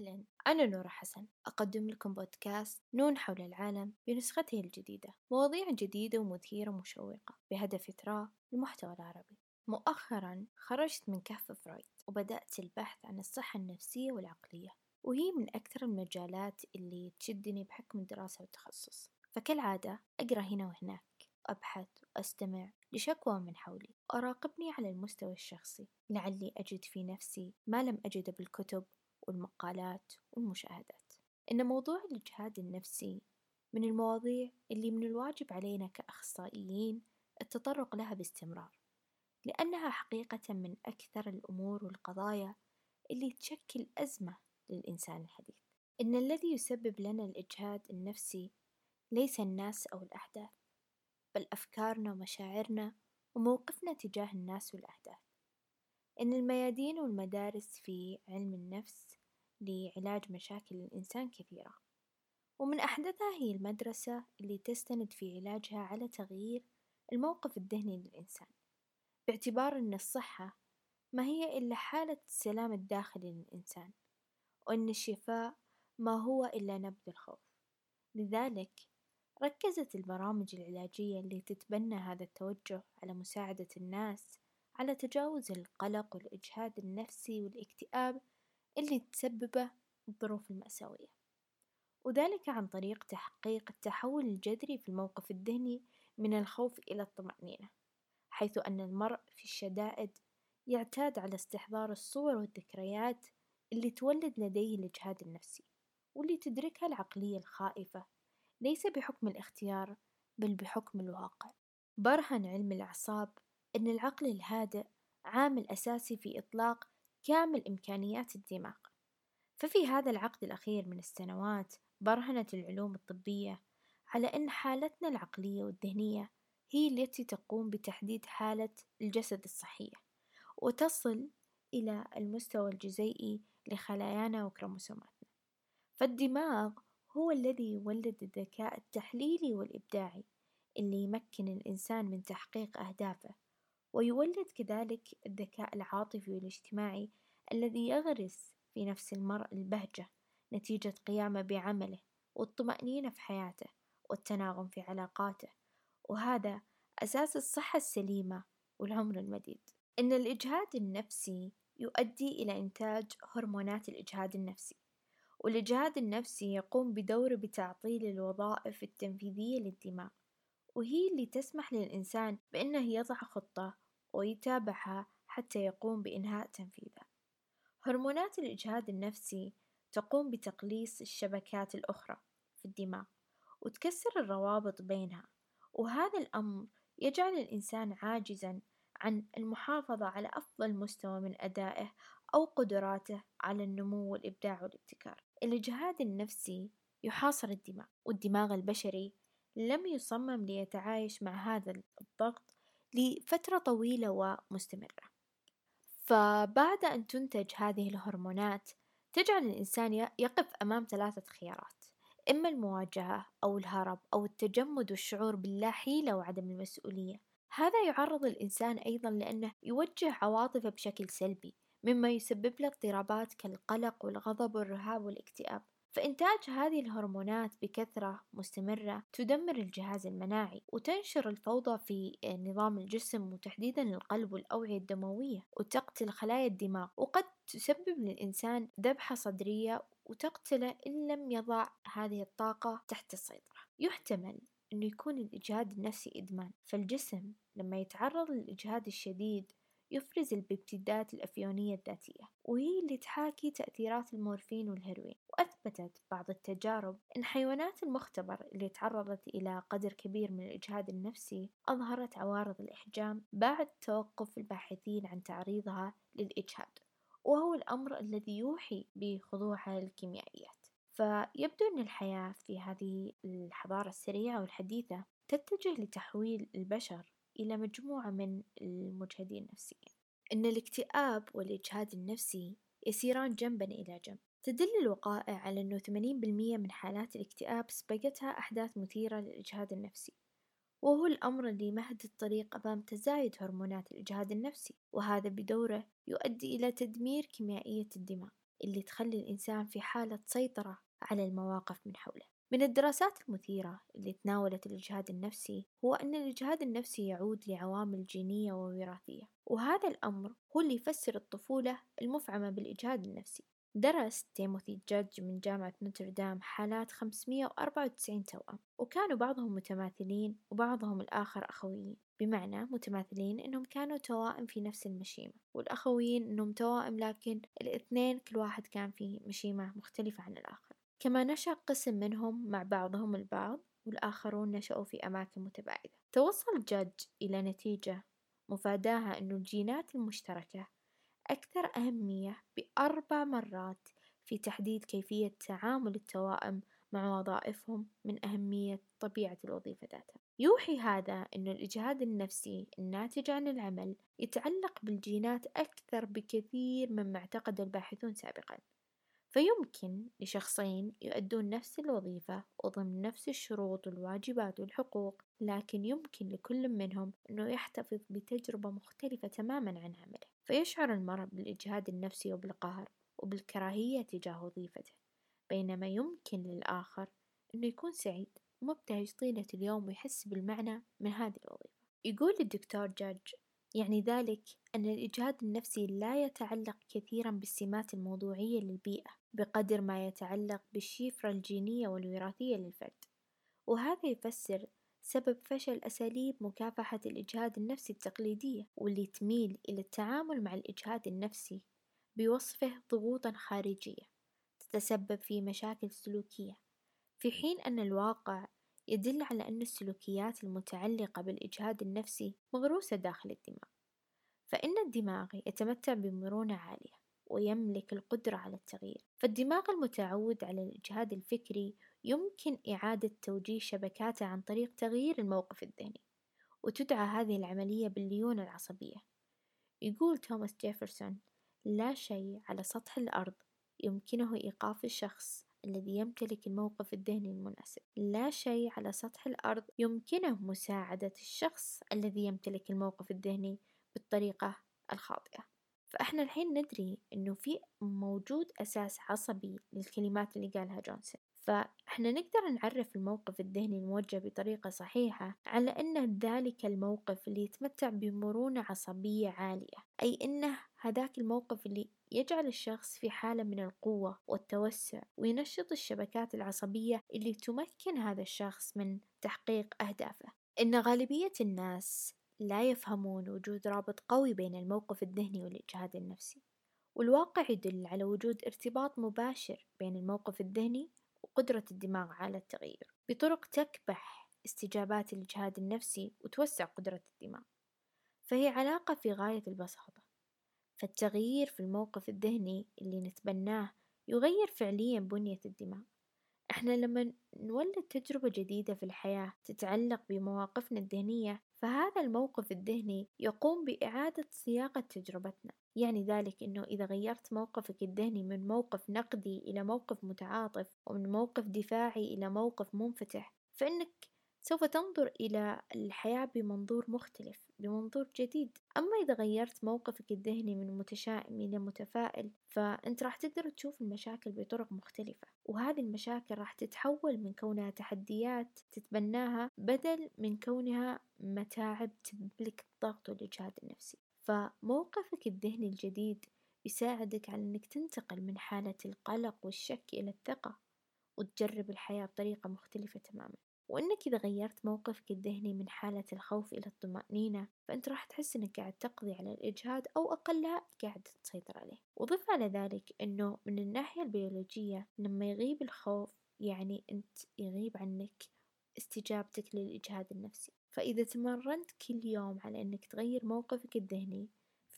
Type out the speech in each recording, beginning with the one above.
أهلا. أنا نورة حسن. أقدم لكم بودكاست نون حول العالم بنسخته الجديدة. مواضيع جديدة ومثيرة ومشوقة بهدف إثراء المحتوى العربي. مؤخرا خرجت من كهف فرويد وبدأت البحث عن الصحة النفسية والعقلية وهي من أكثر المجالات اللي تشدني بحكم الدراسة والتخصص. فكالعادة أقرأ هنا وهناك أبحث وأستمع لشكوى من حولي أراقبني على المستوى الشخصي. لعلي أجد في نفسي ما لم أجده بالكتب والمقالات والمشاهدات. إن موضوع الإجهاد النفسي من المواضيع اللي من الواجب علينا كأخصائيين التطرق لها باستمرار لأنها حقيقة من أكثر الأمور والقضايا اللي تشكل أزمة للإنسان الحديث. إن الذي يسبب لنا الإجهاد النفسي ليس الناس أو الأحداث بل أفكارنا ومشاعرنا وموقفنا تجاه الناس والأحداث. إن الميادين والمدارس في علم النفس لعلاج مشاكل الإنسان كثيرة. ومن أحدثها هي المدرسة اللي تستند في علاجها على تغيير الموقف الذهني للإنسان باعتبار أن الصحة ما هي إلا حالة السلام الداخلي للإنسان وأن الشفاء ما هو إلا نبذ الخوف. لذلك ركزت البرامج العلاجية اللي تتبنى هذا التوجه على مساعدة الناس على تجاوز القلق والإجهاد النفسي والاكتئاب اللي تسببه الظروف المأساوية. وذلك عن طريق تحقيق التحول الجذري في الموقف الذهني من الخوف إلى الطمأنينة حيث أن المرء في الشدائد يعتاد على استحضار الصور والذكريات اللي تولد لديه الإجهاد النفسي واللي تدركها العقلية الخائفة ليس بحكم الاختيار بل بحكم الواقع. برهن علم الأعصاب أن العقل الهادئ عامل أساسي في إطلاق كامل إمكانيات الدماغ. ففي هذا العقد الأخير من السنوات برهنت العلوم الطبية على أن حالتنا العقلية والذهنية هي التي تقوم بتحديد حالة الجسد الصحية وتصل إلى المستوى الجزيئي لخلايانا وكروموسوماتنا. فالدماغ هو الذي يولد الذكاء التحليلي والإبداعي اللي يمكن الإنسان من تحقيق أهدافه. ويولد كذلك الذكاء العاطفي والاجتماعي الذي يغرس في نفس المرء البهجة نتيجة قيامه بعمله والطمأنينة في حياته والتناغم في علاقاته. وهذا أساس الصحة السليمة والعمر المديد. إن الإجهاد النفسي يؤدي إلى إنتاج هرمونات الإجهاد النفسي. والإجهاد النفسي يقوم بدوره بتعطيل الوظائف التنفيذية للدماغ. وهي اللي تسمح للإنسان بأنه يضع خطة ويتابعها حتى يقوم بإنهاء تنفيذها. هرمونات الإجهاد النفسي تقوم بتقليص الشبكات الأخرى في الدماغ وتكسر الروابط بينها وهذا الأمر يجعل الإنسان عاجزا عن المحافظة على أفضل مستوى من أدائه أو قدراته على النمو والإبداع والابتكار. الإجهاد النفسي يحاصر الدماغ والدماغ البشري لم يصمم ليتعايش مع هذا الضغط لفترة طويلة ومستمرة. فبعد أن تنتج هذه الهرمونات تجعل الإنسان يقف أمام ثلاثة خيارات. إما المواجهة أو الهرب أو التجمد والشعور باللا حيلة وعدم المسؤولية. هذا يعرض الإنسان أيضا لأنه يوجه عواطفه بشكل سلبي مما يسبب له اضطرابات كالقلق والغضب والرهاب والاكتئاب. فإنتاج هذه الهرمونات بكثرة مستمرة تدمر الجهاز المناعي وتنشر الفوضى في نظام الجسم وتحديدا القلب والأوعية الدموية وتقتل خلايا الدماغ وقد تسبب للإنسان ذبحة صدرية وتقتله إن لم يضع هذه الطاقة تحت السيطرة. يحتمل أنه يكون الإجهاد النفسي إدمان فالجسم لما يتعرض للإجهاد الشديد يفرز البيبتيدات الأفيونية الذاتية وهي اللي تحاكي تأثيرات المورفين والهيروين وأثبتت بعض التجارب أن حيوانات المختبر اللي تعرضت إلى قدر كبير من الإجهاد النفسي أظهرت عوارض الإحجام بعد توقف الباحثين عن تعريضها للإجهاد وهو الأمر الذي يوحي بخضوعها للكيميائيات. فيبدو أن الحياة في هذه الحضارة السريعة والحديثة تتجه لتحويل البشر إلى مجموعة من المجهدين نفسيا إن الاكتئاب والإجهاد النفسي يسيران جنبا إلى جنب. تدل الوقائع على أنه 80% من حالات الاكتئاب سبقتها أحداث مثيرة للإجهاد النفسي وهو الأمر اللي مهد الطريق أمام تزايد هرمونات الإجهاد النفسي وهذا بدوره يؤدي إلى تدمير كيميائية الدماغ اللي تخلي الإنسان في حالة سيطرة على المواقف من حوله. من الدراسات المثيرة اللي تناولت الإجهاد النفسي هو أن الإجهاد النفسي يعود لعوامل جينية ووراثية وهذا الأمر هو اللي يفسر الطفولة المفعمة بالإجهاد النفسي. درس تيموثي جادج من جامعة نوتردام حالات 594 توأم وكانوا بعضهم متماثلين وبعضهم الآخر أخويين. بمعنى متماثلين إنهم كانوا توائم في نفس المشيمة والأخويين إنهم توائم لكن الاثنين كل واحد كان في مشيمة مختلفة عن الآخر. كما نشأ قسم منهم مع بعضهم البعض والآخرون نشأوا في أماكن متباعدة. توصل جادج إلى نتيجة مفاداها أن الجينات المشتركة أكثر أهمية بأربع مرات في تحديد كيفية تعامل التوائم مع وظائفهم من أهمية طبيعة الوظيفة ذاتها. يوحي هذا أن الإجهاد النفسي الناتج عن العمل يتعلق بالجينات أكثر بكثير مما اعتقد الباحثون سابقا. فيمكن لشخصين يؤدون نفس الوظيفة وضمن نفس الشروط والواجبات والحقوق لكن يمكن لكل منهم أنه يحتفظ بتجربة مختلفة تماما عن عمله. فيشعر المرء بالإجهاد النفسي وبالقهر وبالكراهية تجاه وظيفته بينما يمكن للآخر أنه يكون سعيد ومبتهج طيلة اليوم ويحس بالمعنى من هذه الوظيفة. يقول الدكتور جاج يعني ذلك أن الإجهاد النفسي لا يتعلق كثيرا بالسمات الموضوعية للبيئة بقدر ما يتعلق بالشفرة الجينية والوراثية للفرد. وهذا يفسر سبب فشل أساليب مكافحة الإجهاد النفسي التقليدية واللي تميل إلى التعامل مع الإجهاد النفسي بوصفه ضغوطا خارجية تتسبب في مشاكل سلوكية. في حين أن الواقع يدل على أن السلوكيات المتعلقة بالإجهاد النفسي مغروسة داخل الدماغ فإن الدماغ يتمتع بمرونة عالية ويملك القدرة على التغيير. فالدماغ المتعود على الإجهاد الفكري يمكن إعادة توجيه شبكاته عن طريق تغيير الموقف الذهني وتدعى هذه العملية بالليونة العصبية. يقول توماس جيفرسون لا شيء على سطح الأرض يمكنه إيقاف الشخص الذي يمتلك الموقف الذهني المناسب. لا شيء على سطح الأرض يمكنه مساعدة الشخص الذي يمتلك الموقف الذهني بالطريقة الخاطئة. فإحنا الحين ندري إنه في موجود أساس عصبي للكلمات اللي قالها جونسون. فإحنا نقدر نعرف الموقف الذهني الموجه بطريقة صحيحة على أنه ذلك الموقف اللي يتمتع بمرونة عصبية عالية. أي أنه هذاك الموقف اللي يجعل الشخص في حالة من القوة والتوسع وينشط الشبكات العصبية اللي تمكن هذا الشخص من تحقيق أهدافه. إن غالبية الناس لا يفهمون وجود رابط قوي بين الموقف الذهني والإجهاد النفسي. والواقع يدل على وجود ارتباط مباشر بين الموقف الذهني وقدرة الدماغ على التغيير. بطرق تكبح استجابات الإجهاد النفسي وتوسع قدرة الدماغ. فهي علاقة في غاية البساطة. فالتغيير في الموقف الذهني اللي نتبناه يغير فعليا بنية الدماغ. إحنا لما نولد تجربة جديدة في الحياة تتعلق بمواقفنا الذهنية فهذا الموقف الذهني يقوم بإعادة صياغة تجربتنا. يعني ذلك أنه إذا غيرت موقفك الذهني من موقف نقدي إلى موقف متعاطف ومن موقف دفاعي إلى موقف منفتح فإنك سوف تنظر إلى الحياة بمنظور مختلف بمنظور جديد. أما إذا غيرت موقفك الذهني من متشائم إلى متفائل فأنت راح تقدر تشوف المشاكل بطرق مختلفة. وهذه المشاكل راح تتحول من كونها تحديات تتبناها بدل من كونها متاعب تملك الضغط والإجهاد النفسي. فموقفك الذهني الجديد يساعدك على أنك تنتقل من حالة القلق والشك إلى الثقة وتجرب الحياة بطريقة مختلفة تماما. وإنك إذا غيرت موقفك الذهني من حالة الخوف إلى الطمأنينة فأنت راح تحس إنك قاعد تقضي على الإجهاد أو أقلها قاعد تسيطر عليه. وضف على ذلك إنه من الناحية البيولوجية لما يغيب الخوف يعني أنت يغيب عنك استجابتك للإجهاد النفسي. فإذا تمرنت كل يوم على أنك تغير موقفك الذهني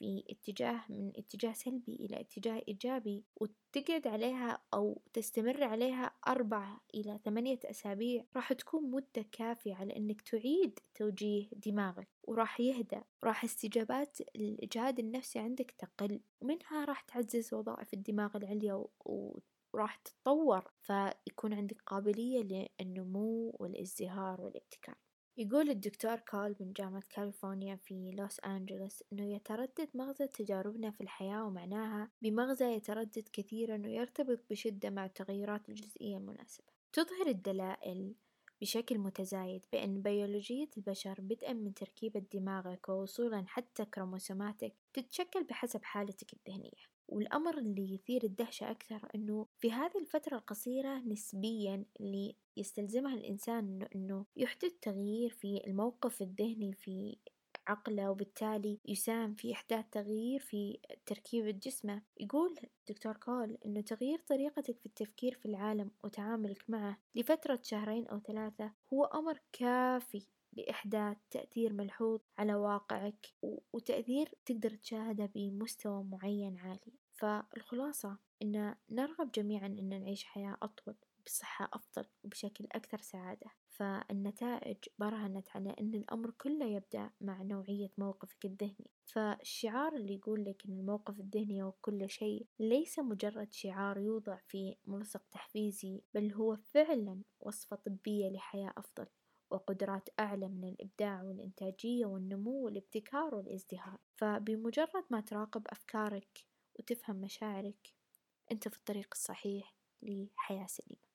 في اتجاه من اتجاه سلبي إلى اتجاه إيجابي وتقعد عليها أو تستمر عليها أربعة إلى ثمانية أسابيع راح تكون مدة كافية على أنك تعيد توجيه دماغك وراح يهدأ راح استجابات الإجهاد النفسي عندك تقل ومنها راح تعزز وظائف الدماغ العليا وراح تتطور فيكون عندك قابلية للنمو والإزدهار والابتكار. يقول الدكتور كول من جامعة كاليفورنيا في لوس أنجلوس إنه يتردد مغزى تجاربنا في الحياة ومعناها بمغزى يتردد كثيرا ويرتبط بشدة مع التغيرات الجزئية المناسبة. تظهر الدلائل بشكل متزايد بأن بيولوجية البشر بدءا من تركيبة دماغك ووصولا حتى كروموسوماتك تتشكل بحسب حالتك الذهنية. والأمر اللي يثير الدهشة أكثر أنه في هذه الفترة القصيرة نسبيا اللي يستلزمها الإنسان أنه, يحدث تغيير في الموقف الذهني في عقله وبالتالي يساهم في إحداث تغيير في تركيبة جسمه يقول دكتور كول إنه تغيير طريقتك في التفكير في العالم وتعاملك معه لفترة شهرين أو ثلاثة هو أمر كافي. لإحداث تأثير ملحوظ على واقعك وتأثير تقدر تشاهده بمستوى معين عالي. فالخلاصة إن نرغب جميعا إن نعيش حياة أطول بصحة أفضل وبشكل أكثر سعادة. فالنتائج برهنت على أن الأمر كله يبدأ مع نوعية موقفك الذهني. فالشعار اللي يقول لك أن الموقف الذهني هو كل شيء ليس مجرد شعار يوضع في ملصق تحفيزي بل هو فعلا وصفة طبية لحياة أفضل. وقدرات أعلى من الإبداع والإنتاجية والنمو والابتكار والإزدهار. فبمجرد ما تراقب أفكارك وتفهم مشاعرك أنت في الطريق الصحيح لحياة سليمة.